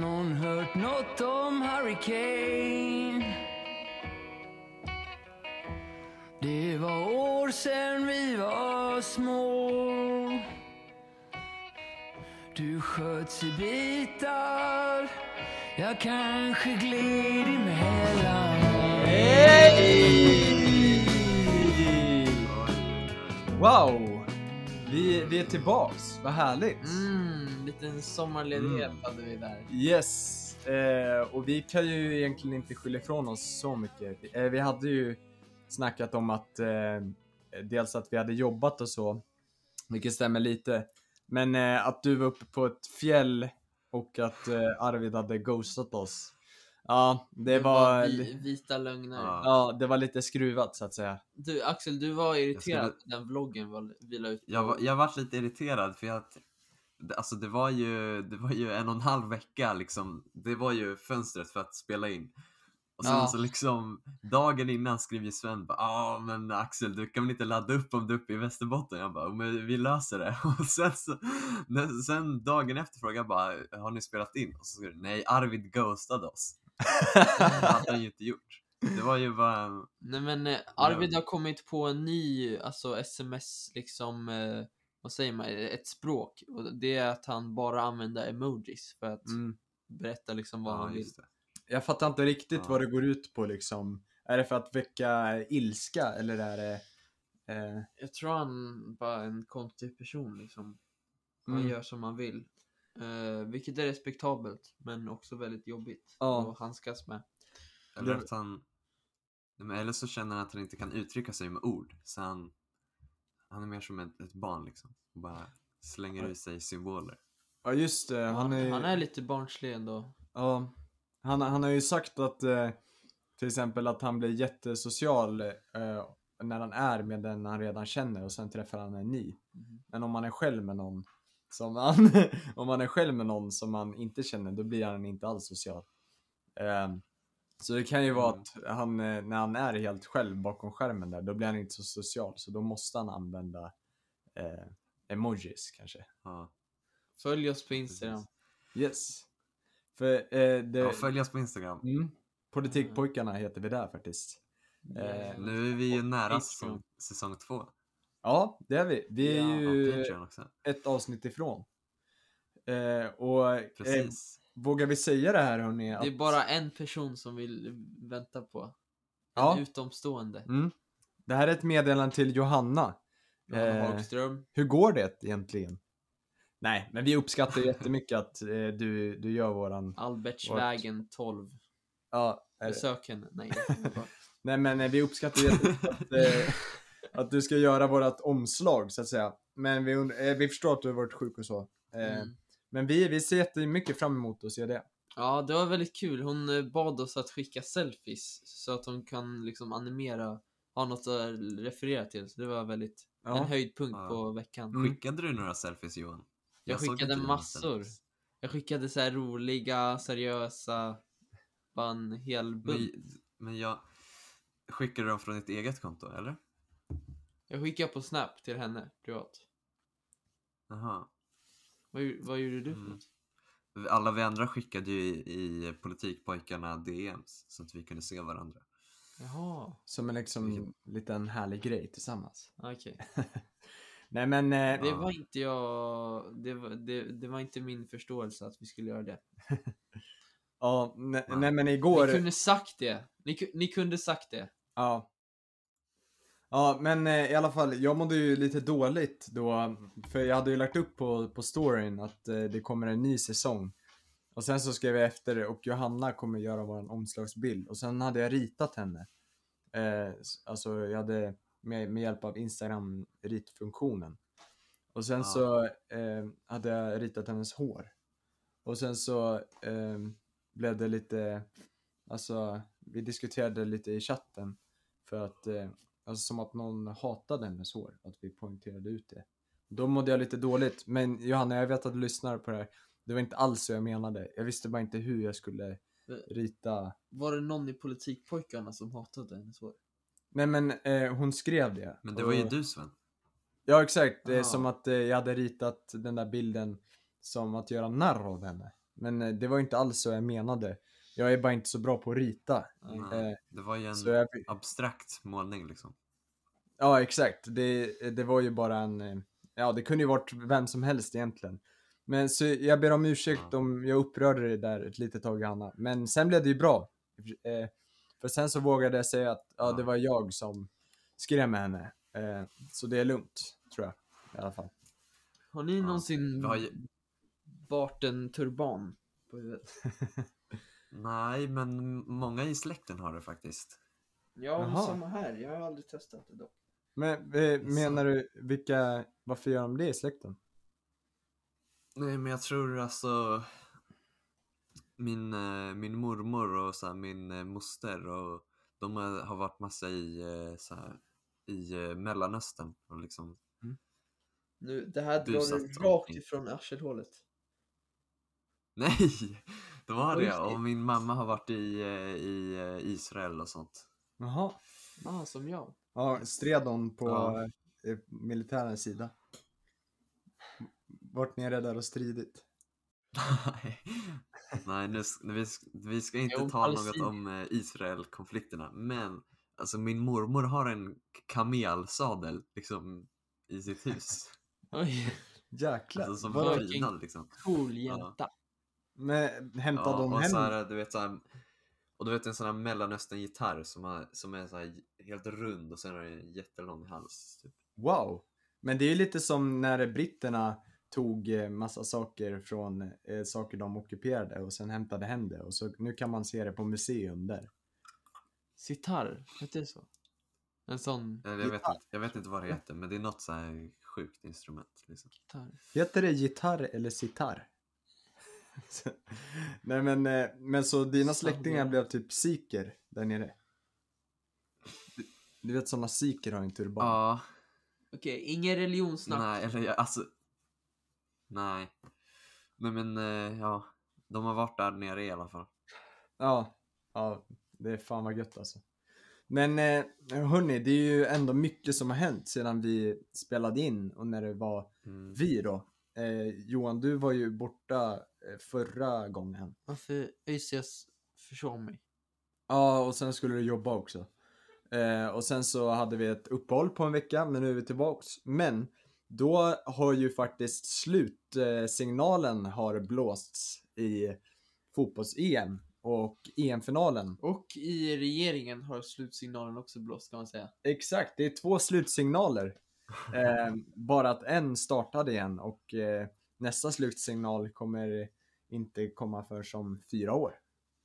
någon hört något om Hurricane? Det var år sen vi var små Du sköts i bitar Jag kanske gled emellan Wow! Vi, vi är tillbaks, vad härligt! Mm, liten sommarledighet Mm. hade vi där. Yes! Eh, och vi kan ju egentligen inte skylla ifrån oss så mycket. Eh, vi hade ju snackat om att eh, dels att vi hade jobbat och så, vilket stämmer lite. Men eh, att du var uppe på ett fjäll och att eh, Arvid hade ghostat oss. Ja, det, var... vi, vita lögner. Ja. Ja, det var lite skruvat så att säga. Du Axel, du var irriterad skulle- på den vloggen var- vi la ut. Jag, var- jag vart lite irriterad för jag Alltså det var ju, det var ju en och en halv vecka liksom, det var ju fönstret för att spela in. Och sen Ja. så liksom, dagen innan skriver Sven bara ah men Axel du kan väl inte ladda upp om du är uppe i Västerbotten? Jag bara, men vi löser det. Och sen så, sen dagen efter frågade jag bara, har ni spelat in? Och så skrev nej Arvid ghostade oss. Det hade han ju inte gjort. Det var ju bara, Nej men eh, Arvid har kommit på en ny, alltså sms liksom, eh, vad säger man, ett språk. Och det är att han bara använder emojis för att Mm. berätta liksom vad ja han vill. Jag fattar inte riktigt Ja. vad det går ut på liksom. Är det för att väcka ilska eller är det... Eh, Jag tror han bara är en konstig person liksom. Han Mm. gör som han vill. Eh, vilket är respektabelt, men också väldigt jobbigt Ja. att handskas med. Eller att han, nej, men eller så känner han att han inte kan uttrycka sig med ord. Så han, han är mer som ett, ett barn liksom. Och bara slänger Ja. ur sig symboler. ja just det, han Han, är, han är lite barnslig ändå. Ja, han, han har ju sagt att eh, till exempel att han blir jättesocial eh, när han är med den han redan känner och sen träffar han en ny. Mhm. Men om man är själv med någon som han, om man är själv med någon som man inte känner då blir han inte alls social. Eh, så det kan ju vara Mm. att han, eh, när han är helt själv bakom skärmen där, då blir han inte så social så då måste han använda eh, emojis kanske. Ja, Följ oss på Instagram. Yes. För eh, det... Ja, följ oss på Instagram. Mm. Politikpojkarna heter vi där faktiskt. Eh, Nu är vi ju nära säsong, säsong två. Ja, det är vi. Vi är Ja, ju ett avsnitt ifrån. Eh, och eh, Precis. Vågar vi säga det här hörni? Det är att- bara en person som vill vänta på. En Ja. utomstående. Mm. Det här är ett meddelande till Johanna. Johanna Eh, Hagström. Hur går det egentligen? Nej, men vi uppskattar jättemycket att eh, du, du gör våran... Albertsvägen 12. Ja, Besök henne. Nej. Nej men eh, vi uppskattar jättemycket att, eh, att du ska göra vårat omslag så att säga. Men vi, eh, vi förstår att du har varit sjuk och så. Eh, Mm. Men vi, vi ser jättemycket fram emot att se det. Ja, det var väldigt kul. Hon eh, bad oss att skicka selfies så att hon kan liksom animera, ha något att referera till. Så det var väldigt en Ja. höjdpunkt Ja. på veckan. Mm. Skickade du några selfies Johan? Jag såg skickade massor. Jag skickade så här roliga, seriösa, bara en hel bunt. Men, men jag... Skickade du dem från ditt eget konto eller? Jag skickade på Snap till henne privat. Jaha. Vad, vad gjorde du för Mm. Alla vi andra skickade ju i, i Politikpojkarna DMs så att vi kunde se varandra. Jaha, Som en liksom liten härlig grej tillsammans. okej. Nej men, eh, Det Ja. var inte jag, det var, det, det var inte min förståelse att vi skulle göra det. ja, ne, Ja. nej men igår, Ni kunde sagt det. Ni, ni kunde sagt det. ja. Ja men eh, i alla fall, jag mådde ju lite dåligt då, för jag hade ju lagt upp på, på storyn att eh, det kommer en ny säsong. Och sen så skrev jag efter det och Johanna kommer göra vår omslagsbild och sen hade jag ritat henne. Eh, alltså jag hade med, med hjälp av Instagram ritfunktionen. Och sen Ja. så eh, hade jag ritat hennes hår. Och sen så eh, blev det lite, alltså vi diskuterade lite i chatten för att, eh, alltså som att någon hatade hennes hår, att vi poängterade ut det. Då mådde jag lite dåligt, men Johanna jag vet att du lyssnar på det här. Det var inte alls så jag menade. Jag visste bara inte hur jag skulle rita. Var det någon i Politikpojkarna som hatade hennes hår? Nej men eh, hon skrev det. Men det var ju Och- du Sven. Ja exakt, det är Ah. som att eh, jag hade ritat den där bilden som att göra narr av henne. Men eh, det var inte alls så jag menade. Jag är bara inte så bra på att rita. Eh, det var ju en så jag, abstrakt målning liksom. ja, exakt. Det, det var ju bara en... eh, Ja, det kunde ju varit vem som helst egentligen. Men så jag ber om ursäkt Ja. om jag upprörde dig där ett litet tag, Hanna. Men sen blev det ju bra. Eh, för sen så vågade jag säga att ja, det var jag som skrev med henne. Eh, så det är lugnt, tror jag. I alla fall. Har ni Ja. någonsin ju- bart en turban på huvudet? Nej, men många i släkten har det faktiskt. Ja, men Jaha. samma här. Jag har aldrig testat det dock. Men eh, menar du, vilka, varför gör de det i släkten? Nej, men jag tror alltså min, eh, min mormor och så här, min eh, moster och de har, har varit massa i, eh, så här, i eh, Mellanöstern och liksom Nu, det här Du drar satt du rakt ifrån arselhålet. Nej! De har På det och min mamma har varit i, eh, i eh, Israel och sånt. Jaha. Ah, som jag. Ja, stred hon på Ja. eh, militärens sida? Vart nere där och stridit? Nej, Nej nu, vi, vi ska inte Jo, tala något om Israel-konflikterna, men alltså min mormor har en kamelsadel liksom i sitt hus. Oj, Jäklar. Alltså som prydnad liksom. cool jänta. Men hämtade Ja, de och hem? så här, du vet så här, och du vet en sån här mellanöstern-gitarr som, har, som är så här helt rund och sen har den en jättelång hals. Typ. Wow. Men det är ju lite som när britterna tog eh, massa saker från eh, saker de ockuperade och sen hämtade hem det och så nu kan man se det på museum där. Sitar, heter det så? En sån Jag, vet inte, jag vet inte vad det heter, men det är något så här sjukt instrument. Liksom. gitarr. Heter det gitarr eller sitar? Nej men, eh, men så dina släktingar blev typ sikher där nere? Du, du vet sådana sikher har en turban? Ja, Okej, ingen religionssnack. nej, eller jag- alltså. Nej. Nej men eh, ja, de har varit där nere i alla fall. Ja, ja, det är fan vad gött alltså. Men eh, hörni, det är ju ändå mycket som har hänt sedan vi spelade in och när det var Mm. vi då. Eh, Johan, du var ju borta eh, förra gången. Varför ÖIS försov mig? Ja, och sen skulle du jobba också. Eh, och sen så hade vi ett uppehåll på en vecka, men nu är vi tillbaks. Men då har ju faktiskt slutsignalen har blåsts i fotbolls-EM och EM-finalen. Och i regeringen har slutsignalen också blåst kan man säga. Exakt, det är två slutsignaler. Eh, bara att en startade igen och eh, nästa slutsignal kommer inte komma för som fyra år.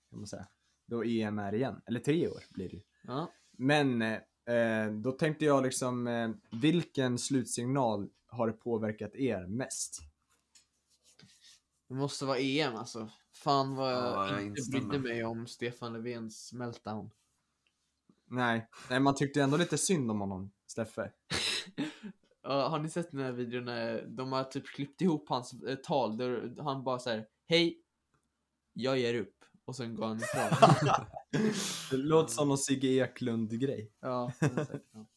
Kan man säga. Då EM är igen. Eller tre år blir det. Ja. Men eh, då tänkte jag liksom, eh, vilken slutsignal har det påverkat er mest? Det måste vara EM alltså. Fan vad jag, Ja, jag inte brydde mig om Stefan Löfvens meltdown. Nej, nej man tyckte ändå lite synd om honom, Steffe. Ja, har ni sett den här videon när de har typ klippt ihop hans eh, tal där han bara säger Hej, jag ger upp. Och sen går han ifrån. Det låter som någon Sigge Eklund-grej. ja, det är säkert han.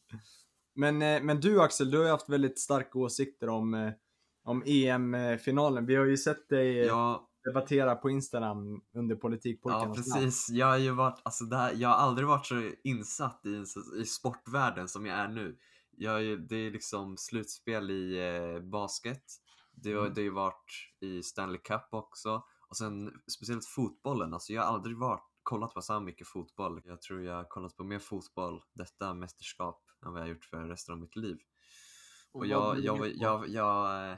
Men, eh, men du Axel, du har ju haft väldigt starka åsikter om, eh, om EM-finalen. Vi har ju sett dig eh, Ja, debattera på Instagram under ja, politikpojkarnas namn. precis. Jag har ju varit, alltså det här, jag har aldrig varit så insatt i, i sportvärlden som jag är nu. Jag, det är liksom slutspel i eh, basket. Det har, Mm. det har ju varit i Stanley Cup också. Och sen speciellt fotbollen. Alltså jag har aldrig varit, kollat på så här mycket fotboll. Jag tror jag har kollat på mer fotboll detta mästerskap än vad jag har gjort för resten av mitt liv. Och, vad jag, jag, jag, jag, eh,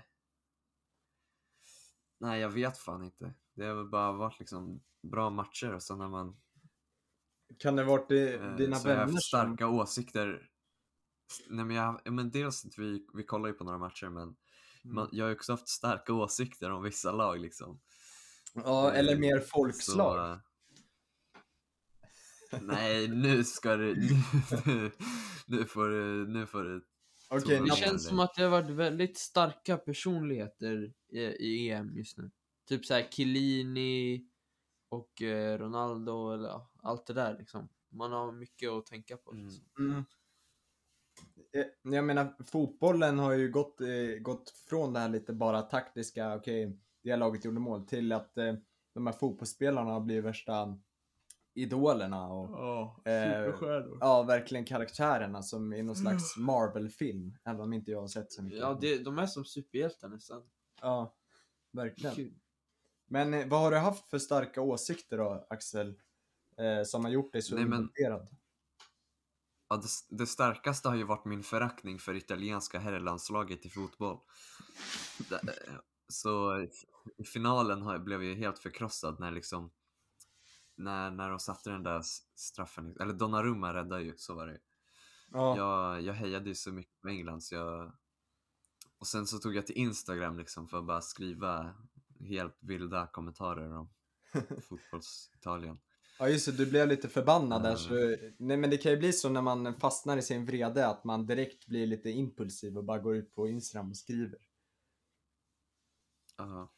Nej, jag vet fan inte. Det har väl bara varit liksom bra matcher och sen när man Kan det varit eh, eh, dina så har jag vänner haft som... starka åsikter. Nej men jag, ja, men dels att vi, vi kollar ju på några matcher men Mm. man, jag har ju också haft starka åsikter om vissa lag liksom. Ja, eller Eh, mer folkslag. så, eh, nej, nu ska du, nu, nu får du, nu får du Okej, så- Det känns som att det har varit väldigt starka personligheter i, i EM just nu. Typ såhär Chiellini och eh, Ronaldo eller ja, allt det där liksom. Man har mycket att tänka på. Mm. Liksom. Mm. Eh, Jag menar, fotbollen har ju gått, eh, gått från det här lite bara taktiska, okej, det laget gjorde mål till att eh, de här fotbollsspelarna har blivit värsta idolerna och Ja, Eh, superstjärnor. ja, verkligen karaktärerna som i någon slags Marvel-film, även om inte jag har sett så mycket. Ja, det, de är som superhjältar nästan. Ja verkligen. Kul. Men eh, vad har du haft för starka åsikter då, Axel? Eh, som har gjort dig så involverad? Ja, det, det starkaste har ju varit min föraktning för italienska herrlandslaget i fotboll. Det- Så i- finalen har, blev jag helt förkrossad när liksom när, när de satte den där straffen, eller Donnarumma räddade ju, så var det ju. Ja, Jag, jag hejade ju så mycket på England så jag... Och sen så tog jag till Instagram liksom för att bara skriva helt vilda kommentarer om fotbolls-Italien. ja just det, du blev lite förbannad där Ja. så, nej men det kan ju bli så när man fastnar i sin vrede att man direkt blir lite impulsiv och bara går ut på Instagram och skriver. Ja.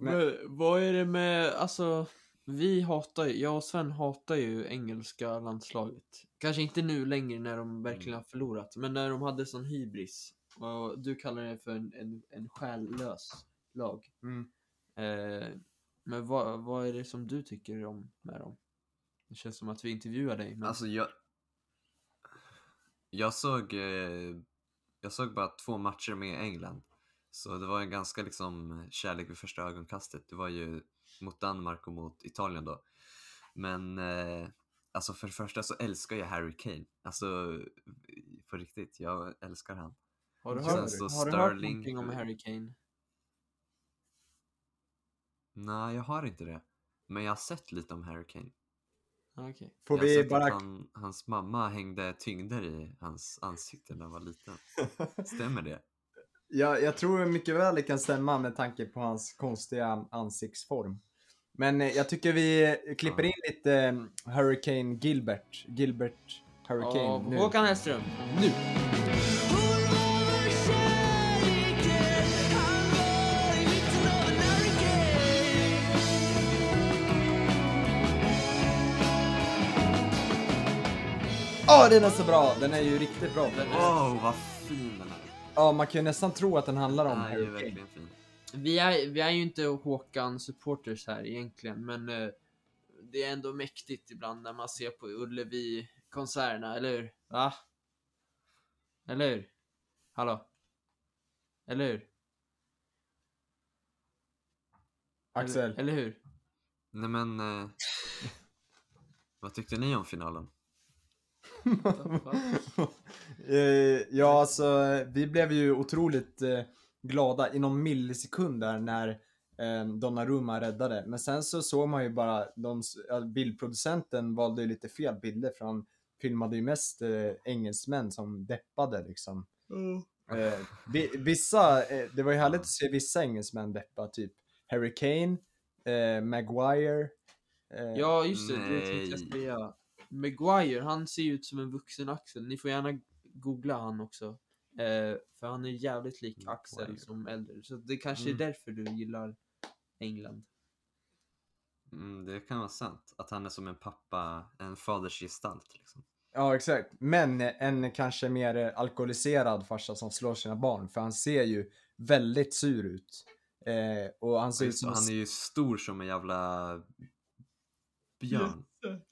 Men vad är det med, alltså, vi hatar ju, jag och Sven hatar ju engelska landslaget. Kanske inte nu längre när de verkligen har förlorat, men när de hade sån hybris. Och du kallar det för en, en, en själlös lag. Mm. Eh, men vad, vad är det som du tycker om med dem? Det känns som att vi intervjuar dig. Men... Alltså jag... Jag såg... Eh, jag såg bara två matcher med England. Så det var en ganska liksom kärlek vid första ögonkastet. Det var ju mot Danmark och mot Italien då. Men eh, alltså för det första så älskar jag Harry Kane. Alltså på riktigt, jag älskar han. Har du hört, har du hört någonting om Harry Kane? Nej, jag har inte det. Men jag har sett lite om Harry Kane. Ah, Okej. Får jag har vi sett bara... att han, hans mamma hängde tyngder i hans ansikte när han var liten. Stämmer det? Ja, jag tror mycket väl det kan stämma med tanke på hans konstiga ansiktsform. Men eh, jag tycker vi klipper in lite eh, Hurricane Gilbert. Gilbert Hurricane Av nu. Håkan Hellström, nu! Ja, den är så bra! Den är ju riktigt bra. Wow, vad fin den är! Ja, man kan ju nästan tro att den handlar om Den är ju Hurricane. verkligen fin. Vi är, vi är ju inte Håkan supporters här egentligen, men eh, det är ändå mäktigt ibland när man ser på Ullevi-konserterna, eller hur? Va? Eller hur? Hallå? Eller hur? Axel. Eller, eller hur? Nej men... Eh, vad tyckte ni om finalen? Eh, ja, alltså vi blev ju otroligt eh, glada i någon millisekund där när eh, Donnarumma räddade. Men sen så såg man ju bara, de, bildproducenten valde ju lite fel bilder för han filmade ju mest engelsmän som deppade liksom. Vi, vissa, det var ju härligt att se vissa engelsmän deppa, typ Harry Kane, Maguire. Ja, just det, det tänkte jag Nej. säga. Maguire, han ser ju ut som en vuxen Axel. Ni får gärna googla han också. Eh, för han är jävligt lik Axel Maguire. som äldre. Så det kanske Mm. är därför du gillar England. Mm, det kan vara sant. Att han är som en pappa, en fadersgestalt liksom. Ja, exakt. Men en kanske mer eh, alkoholiserad farsa som slår sina barn, för han ser ju väldigt sur ut. Eh, och han ser ut som... han är ju stor som en jävla björn.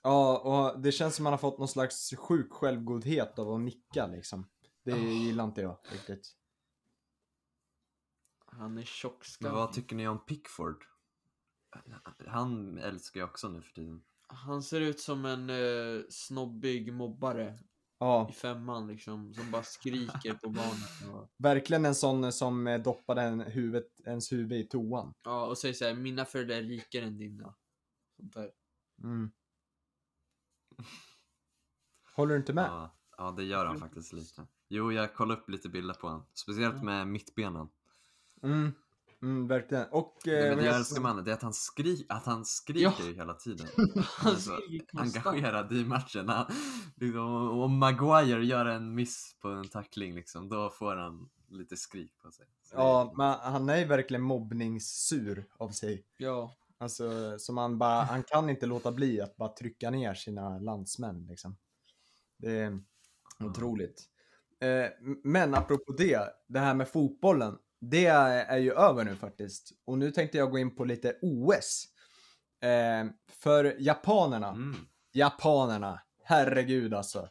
Ja, och det känns som han har fått någon slags sjuk självgodhet av att nicka liksom. Det gillar inte jag riktigt. Han är Men tjockskallig. vad tycker ni om Pickford? Han älskar jag också nu för tiden. Han ser ut som en eh, snobbig mobbare Ja, i femman liksom. Som bara skriker på barnen. Och, verkligen en sån som eh, doppade en huvudet, ens huvud i toan. ja, och säger såhär, mina föräldrar är rikare än dina. Sånt där. Mm. Håller du inte med? Ja, ja, det gör han faktiskt lite. Jo, jag kollar upp lite bilder på honom. Speciellt med mittbenen. Mm. Mm, verkligen. Och... Nej, Eh, men det jag älskar med honom, det är att han, skri att han skriker ju hela tiden. Han är så engagerad i matchen. Han, liksom, om Maguire gör en miss på en tackling, liksom, då får han lite skrik på sig. Så det är- Ja, men han är ju verkligen mobbningssur av sig. Ja. Alltså, som han bara, han kan inte låta bli att bara trycka ner sina landsmän liksom. Det är otroligt. Eh, men apropå det, det här med fotbollen. det är, ju över nu faktiskt. Och nu tänkte jag gå in på lite OS. Eh, för japanerna, Mm. japanerna, herregud alltså.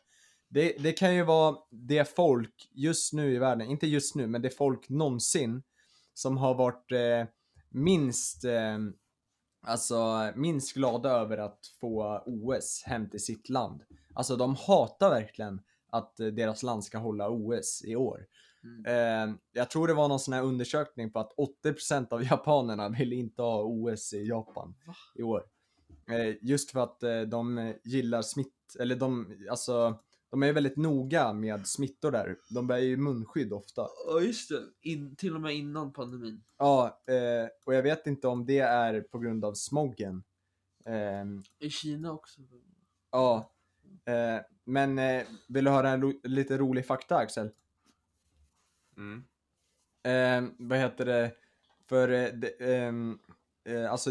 Det, det kan ju vara det folk just nu i världen, inte just nu, men det folk någonsin som har varit eh, minst, alltså minst glada över att få OS hem till sitt land. Alltså de hatar verkligen att eh, deras land ska hålla OS i år. Mm. Eh, jag tror det var någon sån här undersökning på att 80% av japanerna vill inte ha OS i Japan Va? i år. Eh, just för att eh, de gillar smitt, eller de, alltså, de är väldigt noga med smittor där. De bär ju munskydd ofta. Ja just det, In, till och med innan pandemin. Ja, eh, och jag vet inte om det är på grund av smoggen. Ehm, I Kina också. ja, eh, men eh, vill du höra en ro- lite rolig fakta Axel? Mm. Eh, vad heter det? För eh, det, ehm, eh, alltså,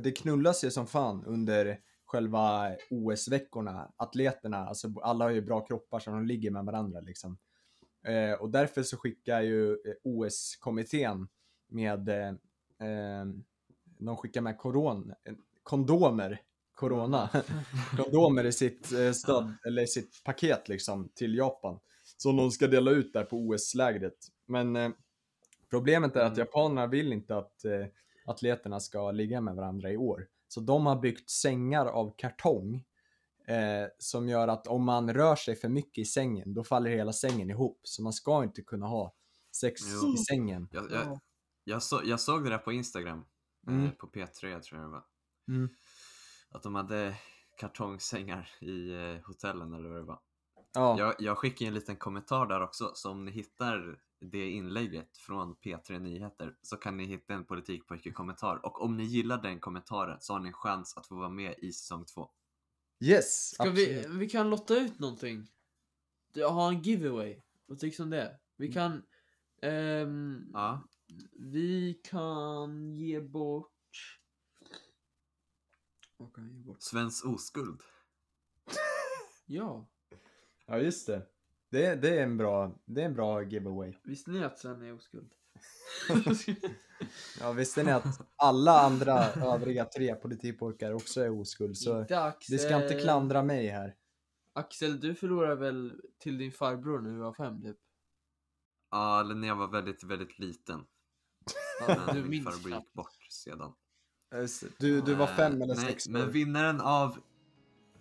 det knullas ju som fan under själva OS-veckorna. Atleterna, alltså alla har ju bra kroppar så de ligger med varandra liksom. Eh, och därför så skickar ju eh, OS-kommittén med, eh, eh, de skickar med koron, eh, kondomer, corona, kondomer i sitt, eh, stöd, eller i sitt paket liksom till Japan. Som de ska dela ut där på OS-lägret. Men eh, problemet är att Mm. japanerna vill inte att atleterna ska ligga med varandra i år. Så de har byggt sängar av kartong eh, som gör att om man rör sig för mycket i sängen, då faller hela sängen ihop. Så man ska inte kunna ha sex Jo. i sängen. Jag, jag, jag, så, jag såg det där på Instagram, Mm. eh, på P3 tror jag det var. Mm. Att de hade kartongsängar i eh, hotellen eller vad det var. Ja, Jag, jag skickar en liten kommentar där också, så om ni hittar det inlägget från P3 Nyheter så kan ni hitta en politikpojke-kommentar. Och om ni gillar den kommentaren så har ni en chans att få vara med i säsong två. yes! Ska vi, absolut. vi kan lotta ut någonting. Jag har en giveaway. Vad tycks om det? Vi kan... ehm, Ja, Vi kan ge bort... Vad kan vi ge bort? Svens oskuld. Ja. Ja, just det. Det, det, är en bra, det är en bra giveaway. Visste ni att Sven är oskuld? Ja, visste ni att alla andra övriga tre politikpojkar också är oskuld? Så inte Axel. du ska inte klandra mig här. Axel, du förlorade väl till din farbror när du var fem typ? Ja, eller när jag var väldigt, väldigt liten. Ja, du min minns farbror gick bort sedan. Det. Du, du var fem Eh, eller sex år. Men vinnaren av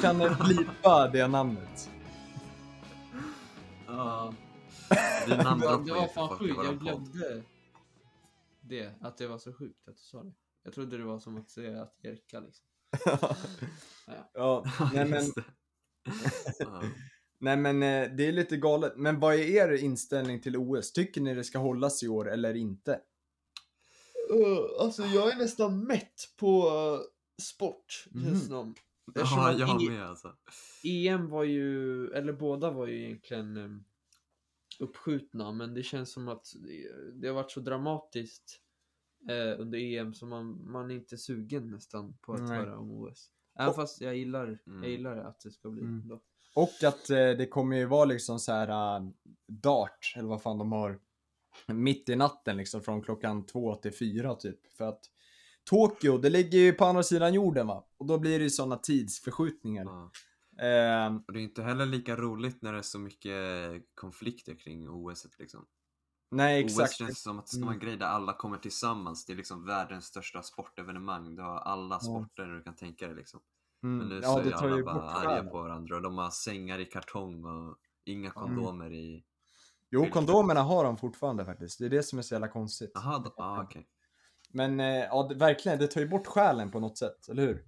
kan blipa det namnet. Ja. Det det var fan sjukt, jag glömde det. Att det var så sjukt att du sa det. Jag trodde det var som att säga att Jerka liksom. ja, nej men. Ja. nej men eh, det är lite galet. Men vad är er inställning till OS? Tycker ni det ska hållas i år eller inte? alltså jag är nästan mätt på uh, sport, känns det som. Eftersom Ja, att jag ing- med alltså. EM var ju, eller båda var ju egentligen um, uppskjutna, men det känns som att det, har varit så dramatiskt eh, under EM så man, man är inte sugen nästan på att Nej. höra om OS. Även Och- fast jag gillar, Mm. jag gillar att det ska bli Mm. då. Och att eh, det kommer ju vara liksom så här äh, dart, eller vad fan de har, mitt i natten liksom från klockan två till fyra typ. För att Tokyo, det ligger ju på andra sidan jorden va? Och då blir det ju sådana tidsförskjutningar. Ja. Eh, Och det är inte heller lika roligt när det är så mycket konflikter kring OS liksom. nej OS exakt. känns som att det ska vara en Mm. grej där alla kommer tillsammans. Det är liksom världens största sportevenemang. Du har alla sporter du kan tänka dig liksom. Men Mm. nu Ja, så är ju alla bort bara arga på varandra och de har sängar i kartong och inga kondomer i... Jo, kondomerna har de fortfarande faktiskt. Det är det som är så jävla konstigt. Jaha, ah, okej. Men eh, ja, det, verkligen, det tar ju bort själen på något sätt, eller hur?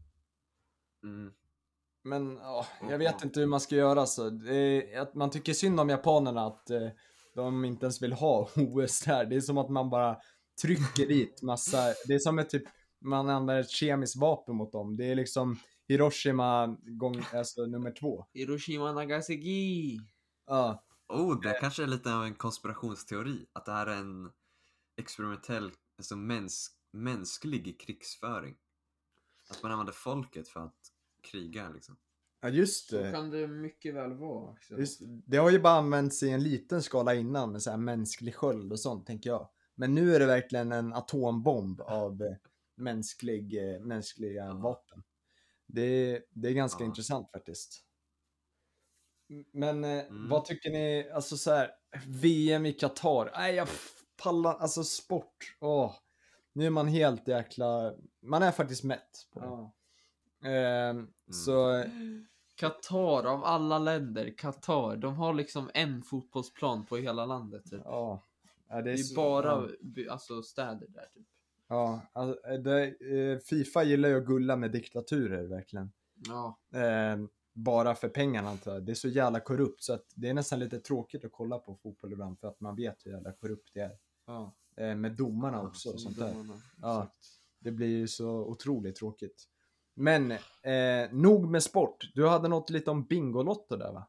Mm. Men ja, jag vet inte hur man ska göra så. Det att man tycker synd om japanerna att eh, de inte ens vill ha OS där. Det är som att man bara trycker dit massa, det är som ett typ, man använder ett kemiskt vapen mot dem. Det är liksom Hiroshima gång, alltså nummer två. Hiroshima Nagasaki! Ja, Oh, det kanske är lite av en konspirationsteori. Att det här är en experimentell, alltså mäns, mänsklig krigsföring. Att man använder folket för att kriga liksom. ja just Så det. kan det mycket väl vara. Axel. Just, det har ju bara använts i en liten skala innan med så här mänsklig sköld och sånt tänker jag. Men nu är det verkligen en atombomb av eh, mänsklig, eh, mänskliga Ja. vapen. Det, är- det är ganska Ja. intressant faktiskt. Men eh, Mm. vad tycker ni, alltså så här, VM i Qatar, nej jag pallar, alltså sport, åh. Nu är man helt jäkla, man är faktiskt mätt på det. Ja. Ehm, Så, Qatar, av alla länder, Qatar, de har liksom en fotbollsplan på hela landet. Typ. ja. ja Det är så- bara ja. alltså, städer där typ. Ja, alltså, det, eh, Fifa gillar ju att gulla med diktaturer verkligen. Ja. Eh, bara för pengarna antar jag. Det är så jävla korrupt så att det är nästan lite tråkigt att kolla på fotboll ibland för att man vet hur jävla korrupt det är. Ja. Eh, med domarna Ja, också och sånt där. domarna. Ja. Exakt. Det blir ju så otroligt tråkigt. Men eh, nog med sport. Du hade något lite om Bingolotto där va?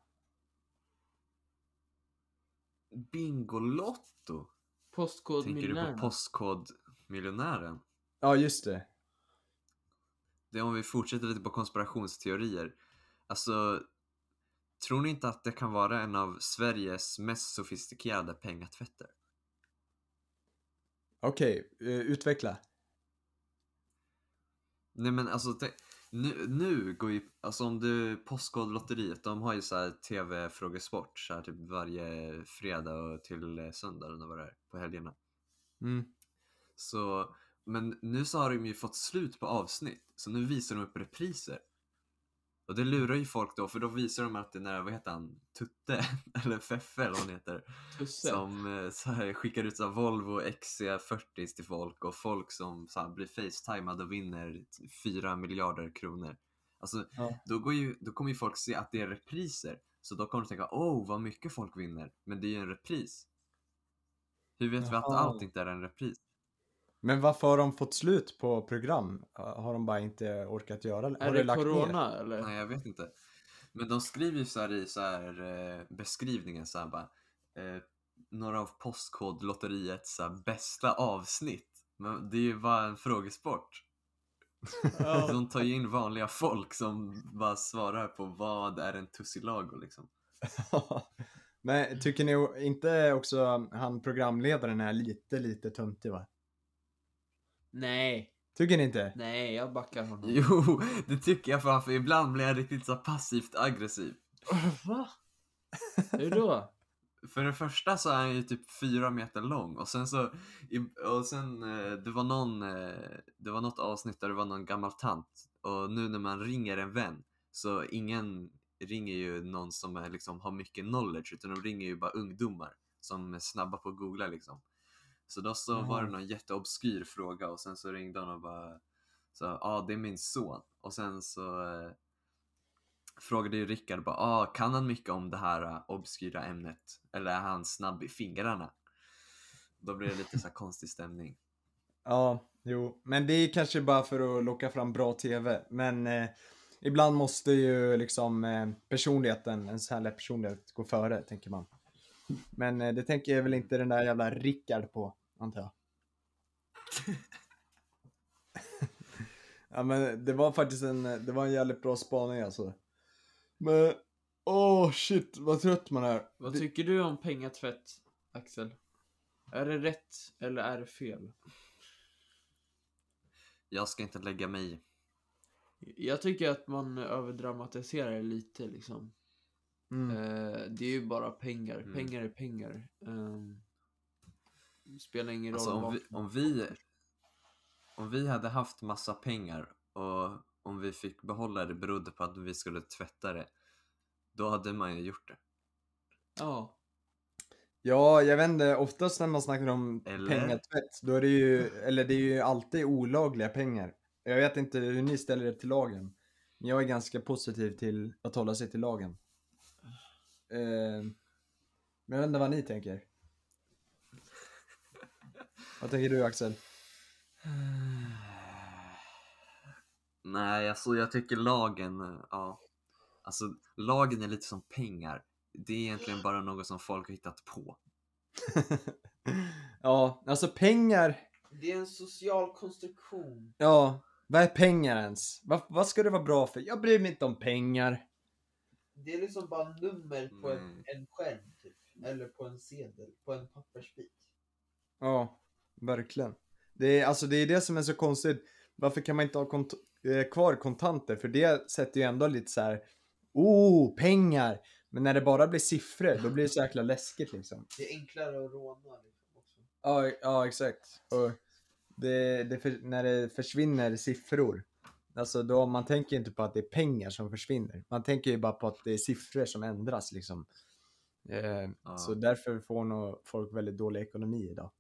Bingolotto? Postkod Tänker du på. Postkodmiljonären? Ja, just det. Det är om vi fortsätter lite på konspirationsteorier. Alltså, tror ni inte att det kan vara en av Sveriges mest sofistikerade pengatvätter? Okej, eh, utveckla. Nej men alltså, nu, nu går ju, alltså om du, Postkodlotteriet, de har ju så här tv-frågesport så här typ varje fredag och till eh, söndag eller vad det är, på helgerna. Mm. Så, men nu så har de ju fått slut på avsnitt, så nu visar de upp repriser. Och det lurar ju folk då, för då visar de att det är när, vad heter han, Tutte, eller Feffe eller vad han heter, Tusse. som eh, så här, skickar ut så här, Volvo XC40 till folk och folk som så här, blir facetimade och vinner 4 miljarder kronor. Alltså, Ja. då, går ju, då kommer ju folk se att det är repriser. Så då kommer de tänka, åh vad mycket folk vinner. Men det är ju en repris. Hur vet vi att Jaha. allt inte är en repris? Men varför har de fått slut på program? Har de bara inte orkat göra det? Är Har det lagt ner? corona eller? Nej, jag vet inte. Men de skriver ju så här i så här, eh, beskrivningen så här bara, eh, några av Postkodlotteriets bästa avsnitt. Men det är ju bara en frågesport. De tar ju in vanliga folk som bara svarar på vad är en tussilago liksom. Men tycker ni inte också han programledaren är lite, lite töntig va? Nej, Tycker ni inte? nej, jag backar honom. Jo, det tycker jag fan för ibland blir jag riktigt så passivt aggressiv. Va? Hur då? För det första så är han ju typ fyra meter lång och sen så, och sen eh, det var någon, eh, det var något avsnitt där det var någon gammal tant och nu när man ringer en vän så ingen ringer ju någon som är, liksom, har mycket knowledge utan de ringer ju bara ungdomar som är snabba på att googla liksom. Så då så var det någon jätteobskyr fråga och sen så ringde han och bara så ja ah, det är min son och sen så eh, frågade ju Rickard bara, ah, kan han mycket om det här uh, obskyra ämnet? Eller är han snabb i fingrarna? Då blir det lite så här konstig stämning. Ja, jo. Men det är kanske bara för att locka fram bra TV. Men eh, ibland måste ju liksom eh, personligheten, ens härliga personlighet gå före, tänker man. Men eh, det tänker väl inte den där jävla Rickard på, antar jag. ja men det var faktiskt en, det var en jävligt bra spaning alltså. Men, åh shit vad trött man är. Vad Det- tycker du om pengatvätt, Axel? Är det rätt eller är det fel? Jag ska inte lägga mig i. Jag tycker att man överdramatiserar det lite liksom. Mm. Eh, det är ju bara pengar. Mm. Pengar är pengar. Um, spelar ingen roll Alltså om vad- vi, om vi om vi hade haft massa pengar och om vi fick behålla det berodde på att vi skulle tvätta det. Då hade man ju gjort det. Ja. Ja, jag vet inte, oftast när man snackar om Eller? pengatvätt, då är det ju, eller det är ju alltid olagliga pengar. Jag vet inte hur ni ställer er till lagen. Men jag är ganska positiv till att hålla sig till lagen. Eh, men jag vet inte vad ni tänker. Vad tänker du Axel? Nej, alltså jag tycker lagen, ja. Alltså lagen är lite som pengar. Det är egentligen bara något som folk har hittat på. ja, alltså pengar. Det är en social konstruktion. Ja, vad är pengar ens? Vad, vad ska det vara bra för? Jag bryr mig inte om pengar. Det är liksom bara nummer på en, Nej. en skärm typ. Eller på en sedel, på en pappersbit. Ja, verkligen. Det är, alltså det är det som är så konstigt. Varför kan man inte ha kont- eh, kvar kontanter? För det sätter ju ändå lite så här. Oh, pengar! Men när det bara blir siffror, då blir det så jäkla läskigt liksom. Det är enklare att råna liksom också. Ja, ja exakt. Och det, det för, när det försvinner siffror, alltså då man tänker inte på att det är pengar som försvinner. Man tänker ju bara på att det är siffror som ändras liksom. Eh, Ja. Så därför får nog folk väldigt dålig ekonomi idag.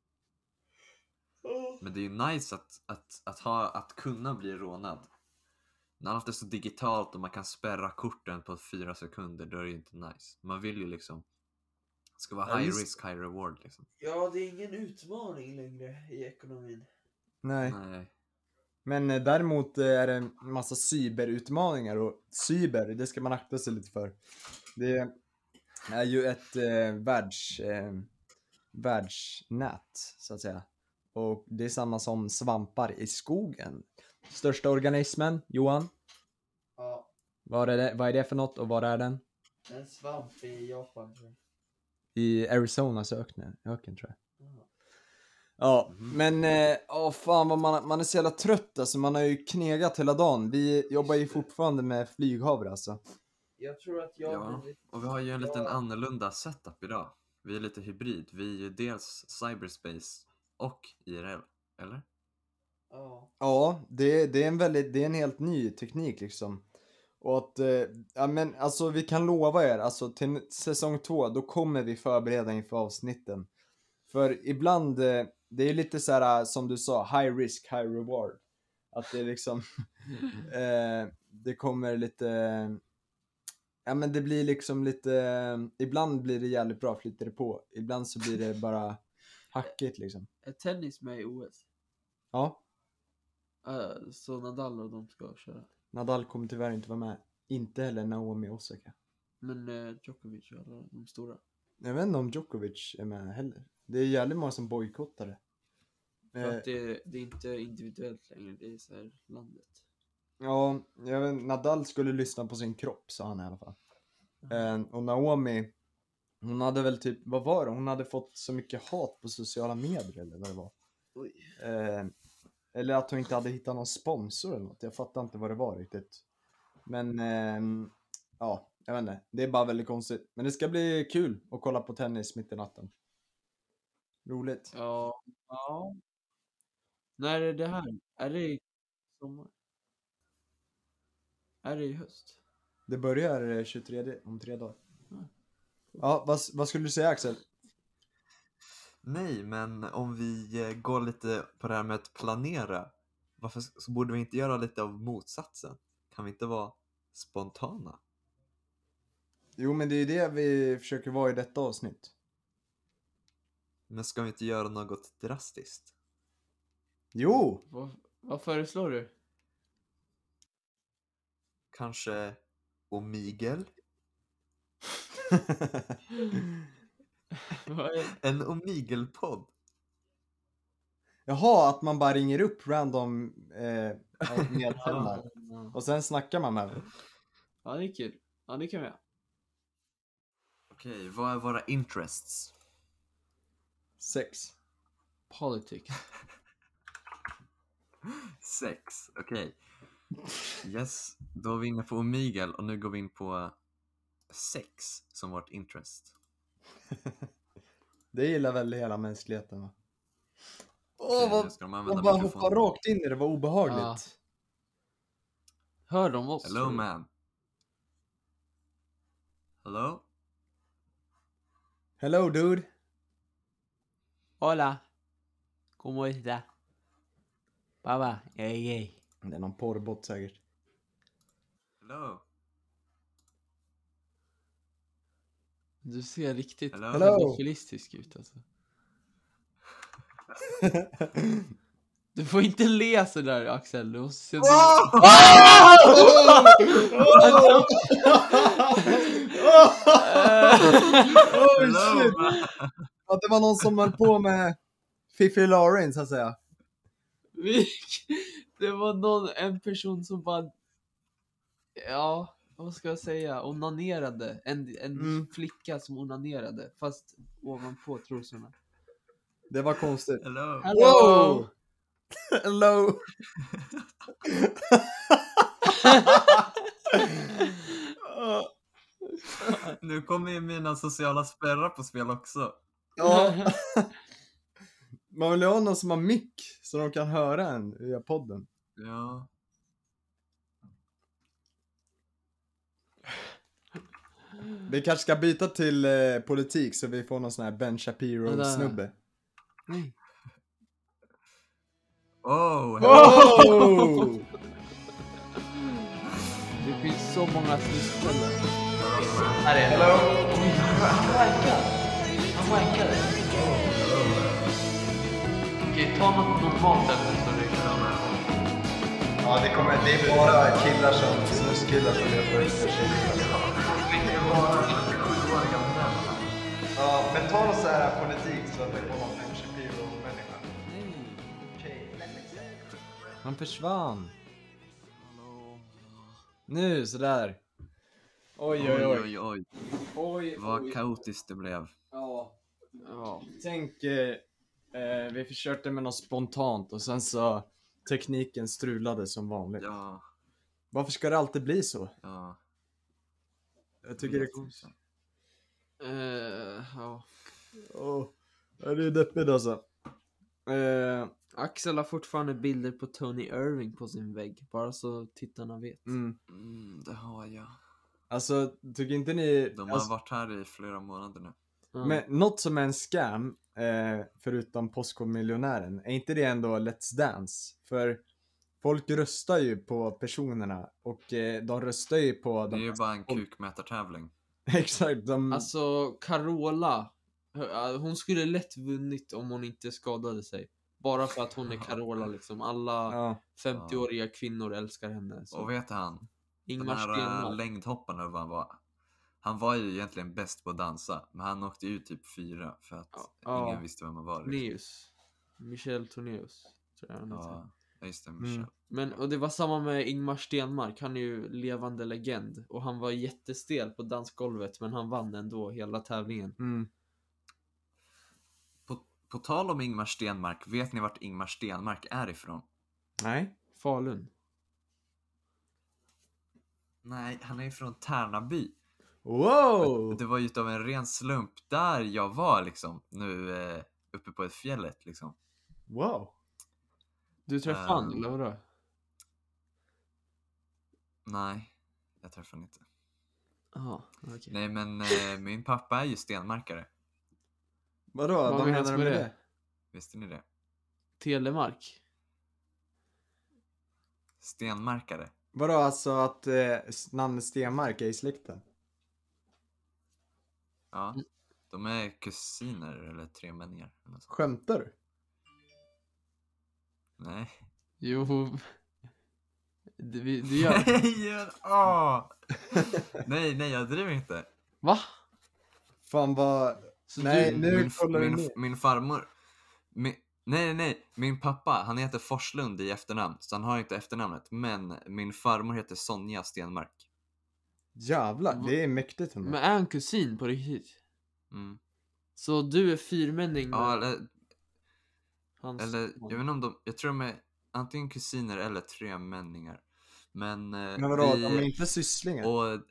Men det är ju nice att, att, att, ha, att kunna bli rånad. När allt är så digitalt och man kan spärra korten på fyra sekunder, då är det ju inte nice. Man vill ju liksom, det ska vara Ja, high risk, high reward liksom. Ja, det är ingen utmaning längre i ekonomin. Nej. Nej. Men eh, däremot eh, är det en massa cyberutmaningar och cyber, det ska man akta sig lite för. Det är ju ett eh, världs, eh, världsnät, så att säga. Och det är samma som svampar i skogen. Största organismen, Johan? Ja, Vad är det, vad är det för något och var är den? en svamp i Japan tror jag. I Arizonas öken, öken tror jag. Ja, men eh, åh fan vad man, man är så jävla trött alltså. Man har ju knegat hela dagen. Vi jobbar ju fortfarande med flyghavre alltså. Jag tror att jag Ja, och vi har ju en liten Ja. annorlunda setup idag. Vi är lite hybrid. Vi är ju dels cyberspace och IRL, eller? Ja. Ja, det, det är en väldigt, det är en helt ny teknik liksom. Och att, eh, ja men alltså vi kan lova er, alltså till säsong två, då kommer vi förbereda inför avsnitten. För ibland, eh, det är lite så här eh, som du sa, high risk, high reward. Att det är liksom, eh, det kommer lite, ja men det blir liksom lite, ibland blir det jävligt bra, flyter det på. Ibland så blir det bara hackigt liksom. Är tennis med i OS? Ja, Uh, så Nadal och de ska köra. Nadal kommer tyvärr inte vara med. Inte heller Naomi Osaka. Men uh, Djokovic och alla de stora. Jag vet inte om Djokovic är med heller. Det är jävligt många som bojkottar det. För Eh, att det, det är inte individuellt längre, det är så här landet. Ja, jag vet, Nadal skulle lyssna på sin kropp sa han i alla fall. Eh, och Naomi, hon hade väl typ, vad var det? Hon hade fått så mycket hat på sociala medier eller vad det var. Eh, eller att hon inte hade hittat någon sponsor eller något. Jag fattar inte vad det var riktigt. Men ehm, ja, jag vet inte. Det är bara väldigt konstigt. Men det ska bli kul att kolla på tennis mitt i natten. Roligt. Ja. ja. När är det här? Är det i sommar? Är det i höst? Det börjar eh, 23 om tre dagar. Mm. Ja, vad, vad skulle du säga Axel? Nej, men om vi eh, går lite på det här med att planera. Varför så borde vi inte göra lite av motsatsen? Kan vi inte vara spontana? Jo, men det är det vi försöker vara i detta avsnitt. Men ska vi inte göra något drastiskt? Jo! Vad, vad föreslår du? Kanske Omigel? En Omigel-podd? Jaha, att man bara ringer upp random eh, medlemmar och sen snackar man med dem. ja, det är kul. Ja, det kan vi göra. Okej, vad är våra interests? Sex. Politics. Sex, okej. Yes, då är vi inne på Omigel och nu går vi in på sex som vårt interest. Det gillar väl hela mänskligheten va? Åh, vad... ska de De använda bara mikrofonen. rakt in i det, var obehagligt. Ja. Hör de oss? Hello man. Hello? Hello dude! Hola. ¿Cómo está? Papá, är gay. Det är någon porrbot säkert. Hello? Du ser riktigt Hello? Pedofilistisk ut alltså. Du får inte le sådär Axel. Du måste se oh shit! Att det var någon som höll på med Fifi Lauren så att säga. Det var någon, en person som bara... Ja, vad ska jag säga? Onanerade. En, en Mm. flicka som onanerade. Fast ovanpå trosorna. Det var konstigt. Hello. Wow! Hello! Nu kommer ju mina sociala spärrar på spel också. Ja. Man vill ju ha någon som har mick så de kan höra en via podden. Ja. Vi kanske ska byta till eh, politik så vi får någon sån här Ben. Shapiro-snubbe. Nej. Oh. Oh! Det finns så många tillfällen. Här är Hello. Han wankar. Han wankar. Okej, ta något normalt ämne så det Ja, det, kommer, det är bara killar som, snuskillar som gör på tjejer. Ja, men ta någon så här politik så att får någon Ben Shapiro-människa. Han försvann. Nu, sådär. Oj, oj, oj. oj, oj. Oj, Vad kaotiskt det blev. Ja. Ja. Tänk, eh, eh, vi försökte med något spontant och sen så tekniken strulade som vanligt. Ja, Varför ska det alltid bli så? ja. Jag tycker det... Eh, ja. Ja, det är deppigt alltså. Eh, Axel har fortfarande bilder på Tony Irving på sin vägg. Bara så tittarna vet. mm. Mm, det har jag. Alltså, tycker inte ni... De har alltså, varit här i flera månader nu. Ja. men något som är en scam, eh, förutom Postkodmiljonären, är inte det ändå Let's Dance? För folk röstar ju på personerna och eh, de röstar ju på... Det är De, ju bara en kukmätartävling. exakt, de... Alltså, Carola. hö- Hon skulle lätt vunnit om hon inte skadade sig. Bara för att hon är Carola liksom. Alla ja. 50-åriga kvinnor älskar henne. Så. Och vet han? Den Ingmar här äh, Stenmark. längdhopparen vad han var. Han var ju egentligen bäst på att dansa, men han åkte ut typ fyra för att Ja. ingen visste vem han var. Liksom. Tornéus. Michel Tornéus. Tror jag han. Ja, ja, just det, Mm. Michel. Men, och det var samma med Ingmar Stenmark, han är ju levande legend. Och han var jättestel på dansgolvet, men han vann ändå hela tävlingen. Mm. På, på tal om Ingmar Stenmark, vet ni vart Ingmar Stenmark är ifrån? Nej. Falun. Nej, han är ifrån Tärnaby. Wow! Det var ju utav en ren slump där jag var liksom, nu eh, uppe på ett fjället liksom. Wow! Du träffade Ehm. han, eller vadå? Nej, jag träffade honom inte. Jaha, okej. Nej men eh, min pappa är ju stenmarkare. Vadå? Vad Vad, menas menar du med med det? det? Visste ni det? Telemark. Stenmarkare. Vadå alltså att eh, namnet Stenmark är i släkten? Ja. Mm. De är kusiner eller tremänningar. eller. Skämtar du? Nej. Jo. Du, du gör... Nej, åh! nej, nej jag driver inte. Va? Fan vad... Så Nej, du... nu min, kollar min, ner. min farmor. Min, nej, nej, nej. Min pappa, han heter Forslund i efternamn. Så han har inte efternamnet. Men min farmor heter Sonja Stenmark. Jävlar, det är mäktigt ändå. Men är han kusin på riktigt? Mm. Så du är fyrmänning med Ja, eller, hans... eller jag vet inte om de, jag tror de är antingen kusiner eller tremänningar. Men, eh, Men vadå, vi, de är inte sysslingar? och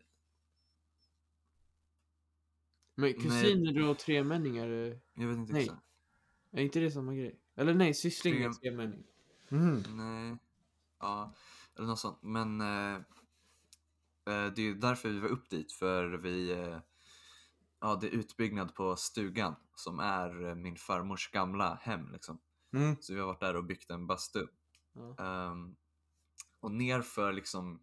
Men kusiner och tremänningar, är jag vet inte Nej. exakt. är inte det samma grej? Eller nej, syssling är Trem- tremänning. Mhm. Nej. Ja, eller något sånt. Men eh, det är ju därför vi var upp dit. För vi, eh, ja det är utbyggnad på stugan som är eh, min farmors gamla hem liksom. Mm. Så vi har varit där och byggt en bastu. Ja. Ehm, och nerför liksom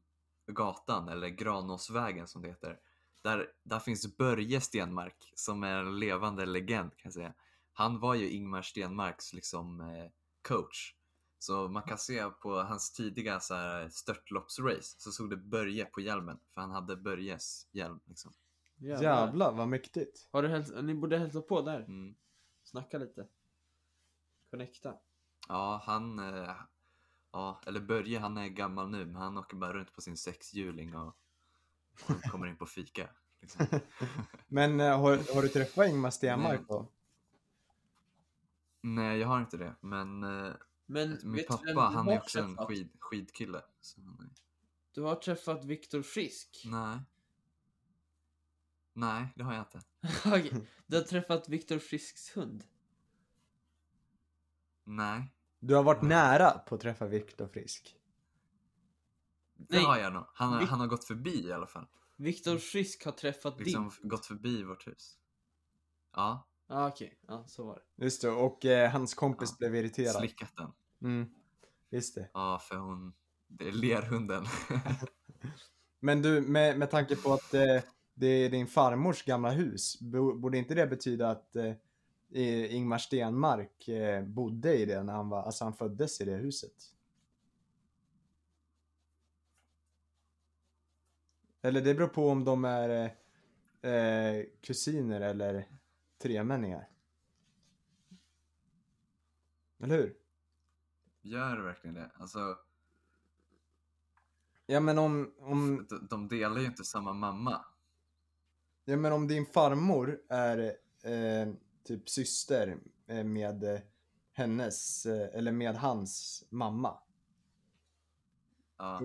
gatan, eller Granåsvägen som det heter. Där, där finns Börje Stenmark som är en levande legend kan jag säga. han var ju Ingmar Stenmarks liksom eh, coach. Så man kan se på hans tidiga så här, störtloppsrace så såg det Börje på hjälmen. För han hade Börjes hjälm liksom. Jävlar vad mäktigt. Har du häls- ni borde hälsa på där. Mm. Snacka lite. Connecta. Ja, han... Eh, ja, eller Börje, han är gammal nu, men han åker bara runt på sin sexhjuling och, och kommer in på fika. Liksom. Men eh, har, har du träffat Ingmar Stenmark Nej. då? Nej, jag har inte det, men eh, Men min vet du vem pappa, du han har är också en träffat? skid, skidkille. Så han är... Du har träffat Viktor Frisk. Nej. Nej, det har jag inte. Okej, du har träffat Viktor Frisks hund. Nej, Du har varit nära på att träffa Viktor Frisk. det Nej. har jag nog. Han, har- Vi- han har gått förbi i alla fall. Viktor Frisk har träffat Liksom din. f- gått förbi vårt hus. Ja ah, okej, ja så var det. Just det, och eh, hans kompis Ja. blev irriterad. slickat den. Mm. Just det. Ja, för hon... Det är lerhunden. Men du, med, med tanke på att eh, det är din farmors gamla hus, bo- borde inte det betyda att eh, Ingmar Stenmark eh, bodde i det när han var, alltså han föddes i det huset? Eller det beror på om de är eh, eh, kusiner eller tremänningar. Eller hur? Gör det verkligen det? Alltså, Ja men om, om, de, de delar ju inte samma mamma. Ja men om din farmor är eh, typ syster eh, med eh, hennes, eh, eller med hans mamma. Ja,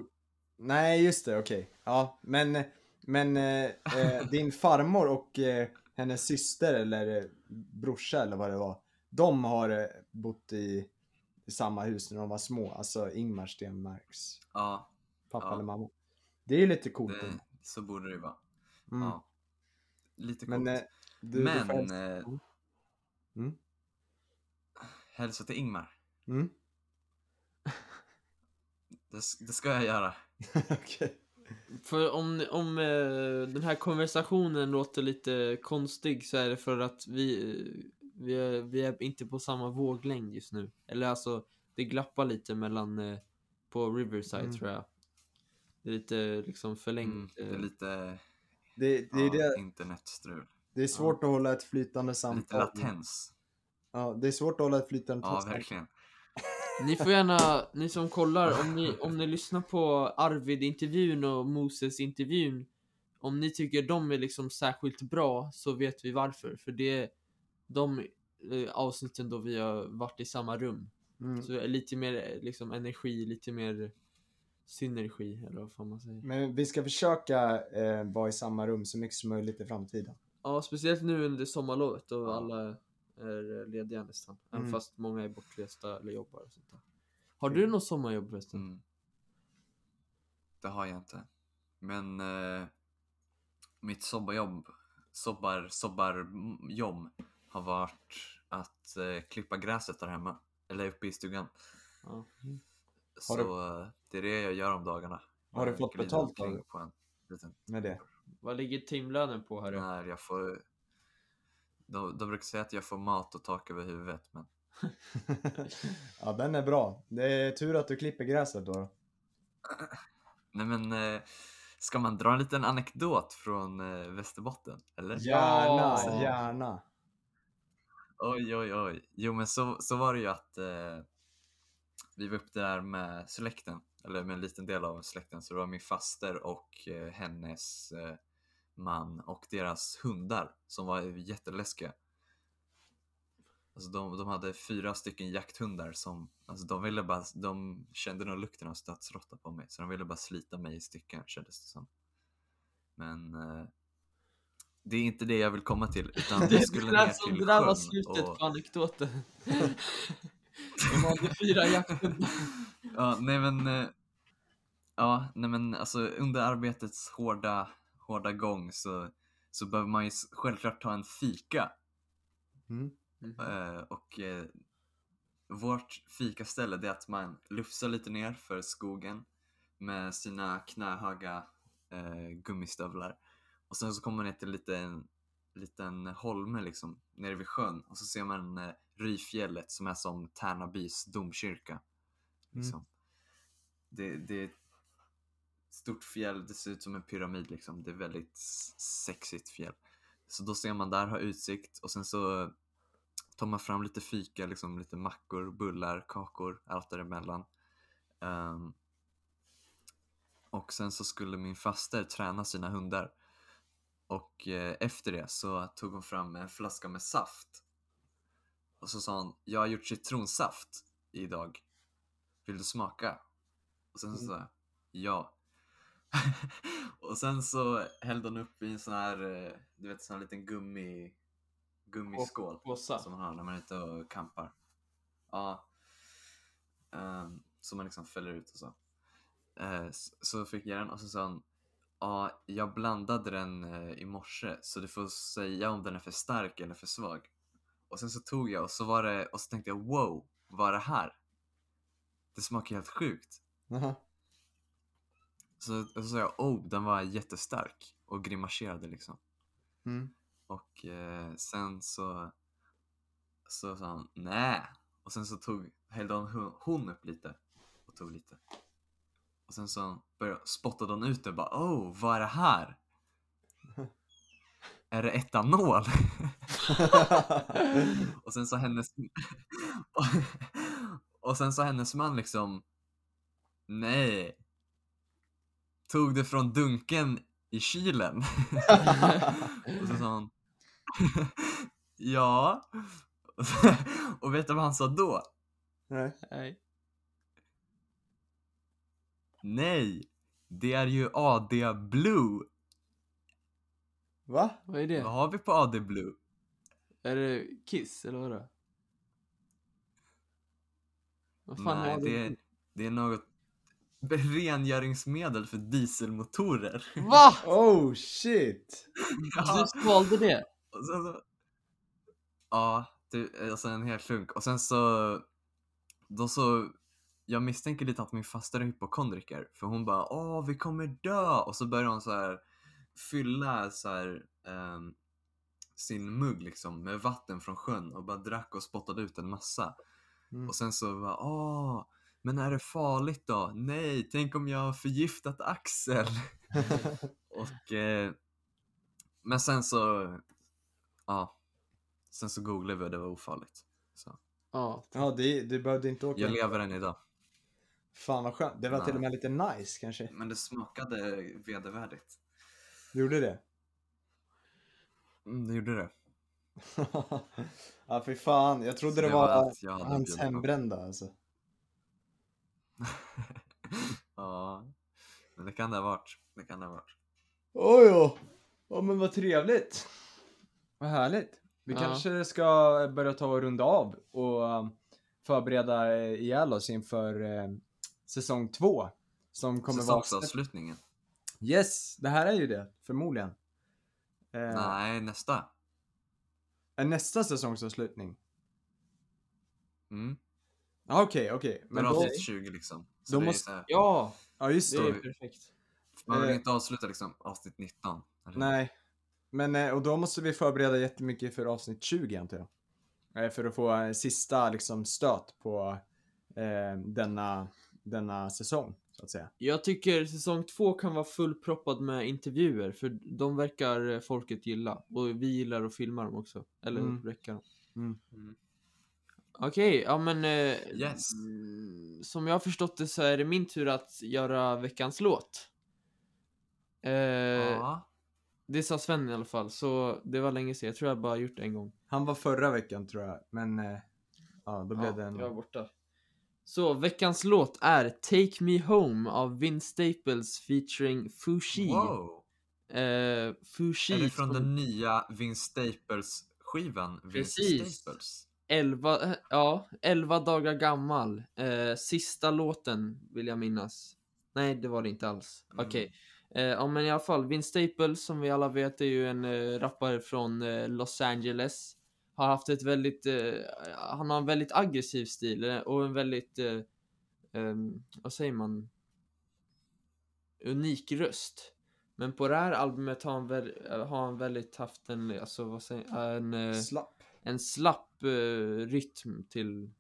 Nej just det, okej. Ja, men, men eh, din farmor och eh, hennes syster eller eh, brorsa eller vad det var. De har eh, bott i, i samma hus när de var små. Alltså Ingmar Stenmarks ja pappa Ja. eller mamma. Det är ju lite coolt. det, så borde det ju vara. mm. Ja. Lite Men, coolt. eh, du, du Men, får hälsa- eh, Mm. hälsa till Ingmar. Mm. Det, det ska jag göra. Okej. För om, om eh, den här konversationen låter lite konstig så är det för att vi, vi, är, vi är inte på samma våglängd just nu. Eller alltså, det glappar lite mellan eh, på Riverside Mm. tror jag. Det är lite liksom Mm, förlängt. det är eh, lite Det, det, är ja, det, internetstrul. det är svårt att hålla ett flytande Lite samtal. latens. Ja, det är svårt att hålla ett flytande Ja, samtal. verkligen. Ni får gärna, ni som kollar, om ni, om ni lyssnar på Arvid-intervjun och Moses-intervjun, om ni tycker de är liksom särskilt bra så vet vi varför. För det är de eh, avsnitten då vi har varit i samma rum. Mm. Så lite mer eh, liksom energi, lite mer synergi eller vad fan man säger. Men vi ska försöka eh, vara i samma rum så mycket som möjligt i framtiden. Ja, speciellt nu under sommarlovet och alla är lediga nästan. Även Mm. fast många är bortresta eller jobbar och sånt där. Har du något sommarjobb förresten? Mm. Det har jag inte. Men eh, mitt sobbarjobb, sobbar, sobbarjobb har varit att eh, klippa gräset där hemma. Eller uppe i stugan. Ja. Så eh, det är det jag gör om dagarna. Har du fått betalt på en liten Med det. Vad ligger timlönen på här? När jag får... De, de brukar säga att jag får mat och tak över huvudet, men ja, den är bra. Det är tur att du klipper gräset då. Nej men, eh, ska man dra en liten anekdot från eh, Västerbotten? Eller? Gärna, Ja. gärna. Oj, oj, oj. Jo, men så, så var det ju att eh, vi var uppe där med släkten, eller med en liten del av släkten. Så det var min faster och eh, hennes eh, man och deras hundar som var jätteläskiga. Alltså de, de hade fyra stycken jakthundar som, alltså de ville bara, de kände nog lukten av stadsråtta på mig så de ville bara slita mig i stycken kändes det som. Men eh, det är inte det jag vill komma till utan vi skulle ner till det där var sjön slutet och- på anekdoten. De hade fyra jakthundar. Ja, nej men, eh, ja, nej men alltså under arbetets hårda, hårda gång så, så behöver man ju självklart ta en fika. Mm. Eh, och eh, vårt fikaställe det är att man lufsar lite ner för skogen med sina knähöga eh, gummistövlar. Och sen så kommer man ner till en liten holme liksom nere vid sjön och så ser man eh, Ryfjället som är som Tärnabys domkyrka. Liksom. Det, det är ett stort fjäll, det ser ut som en pyramid liksom. Det är väldigt sexigt fjäll. Så då ser man där, har utsikt och sen så tar man fram lite fika, liksom lite mackor, bullar, kakor, allt däremellan. Um, och sen så skulle min faster träna sina hundar. Och eh, efter det så tog hon fram en flaska med saft. Och så sa hon, jag har gjort citronsaft idag. Vill du smaka? Och sen så sa jag, ja. och sen så hällde hon upp i en sån här, eh, du vet sån här liten gummi, gummiskål. Påsa. Som man har när man är ute och campar. Ja. Um, som man liksom fäller ut och så. S- så fick jag den och så sa han Ja, jag blandade den eh, i morse så du får säga om den är för stark eller för svag. Och sen så tog jag och så var det, och så tänkte jag wow, vad är det här? Det smakar helt sjukt. Jaha. Så, så sa jag oh, den var jättestark och grimaserade liksom. Mm. Och eh, sen så, så sa han nej. Och sen så tog, hällde hon, hon upp lite och tog lite. Och sen så började, spottade hon ut det och bara oh, vad är det här? Är det etanol? och sen så hennes och sen så hennes man liksom nej. Tog det från dunken i kylen. och så sa hon ja. och vet du vad han sa då? Nej. Nej. Det är ju AD Blue. Va? Vad är det? Vad har vi på AD Blue? Är det Kiss eller vadå? Vad fan Nej, är det är, det är något rengöringsmedel för dieselmotorer. Va? Oh shit! Ja. Du svalde det? Och sen så... Ja, det, alltså en hel klunk. Och sen så... Då så... Jag misstänker lite att min faster är hypokondriker. För hon bara åh vi kommer dö! Och så börjar hon så här fylla så här, ehm, sin mugg liksom med vatten från sjön och bara drack och spottade ut en massa. Mm. Och sen så bara åh, men är det farligt då? Nej, tänk om jag har förgiftat Axel? Och, eh, men sen så, ja, sen så googlade vi och det var ofarligt. Så. Ja. Ja, det, du behövde inte åka Jag lever än idag. Fan vad skönt. Det var Nej. till och med lite nice kanske. Men det smakade vedervärdigt. Du gjorde det? Mm, det gjorde det. ja fy fan, jag trodde det, det var, var hans hembrända alltså. ja, men det kan det ha varit. Det kan det ha varit. Oj ja. Ja men vad trevligt. Vad härligt. Vi Ja. kanske ska börja ta och runda av och um, förbereda eh, ihjäl oss inför eh, säsong två. Som kommer vara... Säsongsavslutningen. Yes, det här är ju det, förmodligen. Eh, Nej, nästa. Är nästa säsongsavslutning? Mm. Ja, Okej, okej. Men Men då, då... avsnitt 20 liksom. Så då det är måste- här, Ja, Ja, just det det. är perfekt. man vill eh, inte avsluta liksom avsnitt 19. eller? Nej. Men, eh, och då måste vi förbereda jättemycket för avsnitt 20 antar jag. Eh, För att få en sista liksom stöt på eh, denna, denna säsong, så att säga. Jag tycker säsong två kan vara fullproppad med intervjuer, för de verkar eh, folket gilla. Och vi gillar att filma dem också. Eller Mm. räcka dem. Mm. Mm. Okej, ja men... Eh, Yes. mm, Som jag har förstått det så är det min tur att göra veckans låt. Eh, Ja. Det sa Sven i alla fall, så det var länge sedan. Jag tror jag bara gjort det en gång. Han var förra veckan tror jag, men eh, ja, då blev Ja, det en... jag var borta. Så veckans låt är Take Me Home av Vince Staples featuring Fushi. Wow. Eh, Fushi Är det från som den nya Vince Staples skivan? Vince Precis. Staples? 11, eh, ja, 11 dagar gammal. Eh, sista låten vill jag minnas. Nej, det var det inte alls. Mm. Okej. Eh, ja, men i alla fall, Vince Staples som vi alla vet är ju en eh, rappare från eh, Los Angeles. Har haft ett väldigt, eh, han har en väldigt aggressiv stil och en väldigt, eh, ehm, vad säger man? Unik röst. Men på det här albumet har han, väl, har han väldigt haft en, alltså vad säger en, Slapp. En slapp eh, rytm till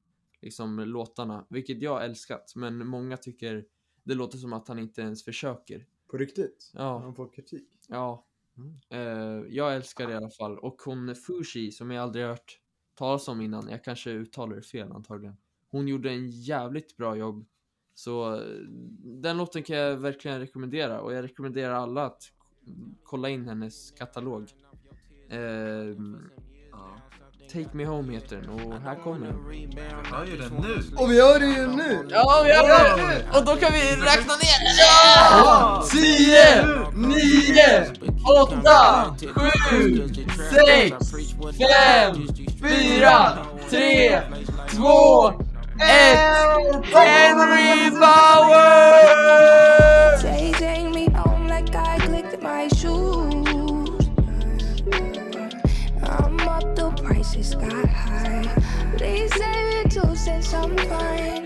liksom låtarna, vilket jag älskat. Men många tycker det låter som att han inte ens försöker. På riktigt? Ja. Han får kritik. Ja. Mm. Eh, jag älskar det i alla fall. Och hon Fushi, som jag aldrig hört talas om innan, jag kanske uttalar det fel antagligen. Hon gjorde en jävligt bra jobb. Så eh, den låten kan jag verkligen rekommendera. Och jag rekommenderar alla att kolla in hennes katalog. Eh, Take Me Home heter den och här kommer den. Jag hör ju den nu! Och vi gör det ju nu! Ja, vi gör det! Och då kan vi räkna ner! Ja! 10, 9, 8, 7, 6, 5, 4, 3, 2, 1! Henry Bauer! some.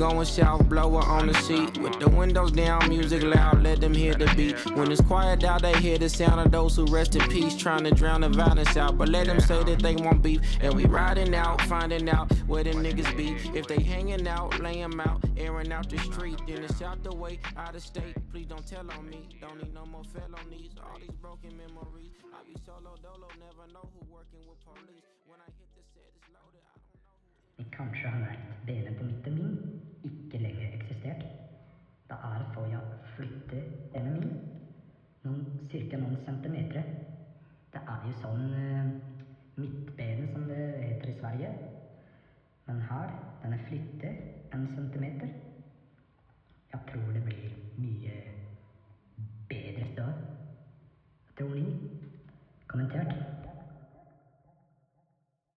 Going south, blower on the seat. With the windows down, music loud, let them hear the beat. When it's quiet out, they hear the sound of those who rest in peace, trying to drown the violence out. But let them say that they want beef. And we riding out, finding out where them niggas be. If they hanging out, lay 'em out, airing out the street. Then it's out the way, out of state. Please don't tell on me. Don't need no more felonies. All these broken memories. I be solo dolo, never know who working with police. When I hit the set, it's loaded. I don't know. Kanskje har lært dele flytte denne min noen, cirka noen centimeter. Det er jo sånn eh, midtbene som det heter i Sverige. Men her, den er flyttet en centimeter. Jeg tror det blir mye bedre da. Tror ni? Kommentert.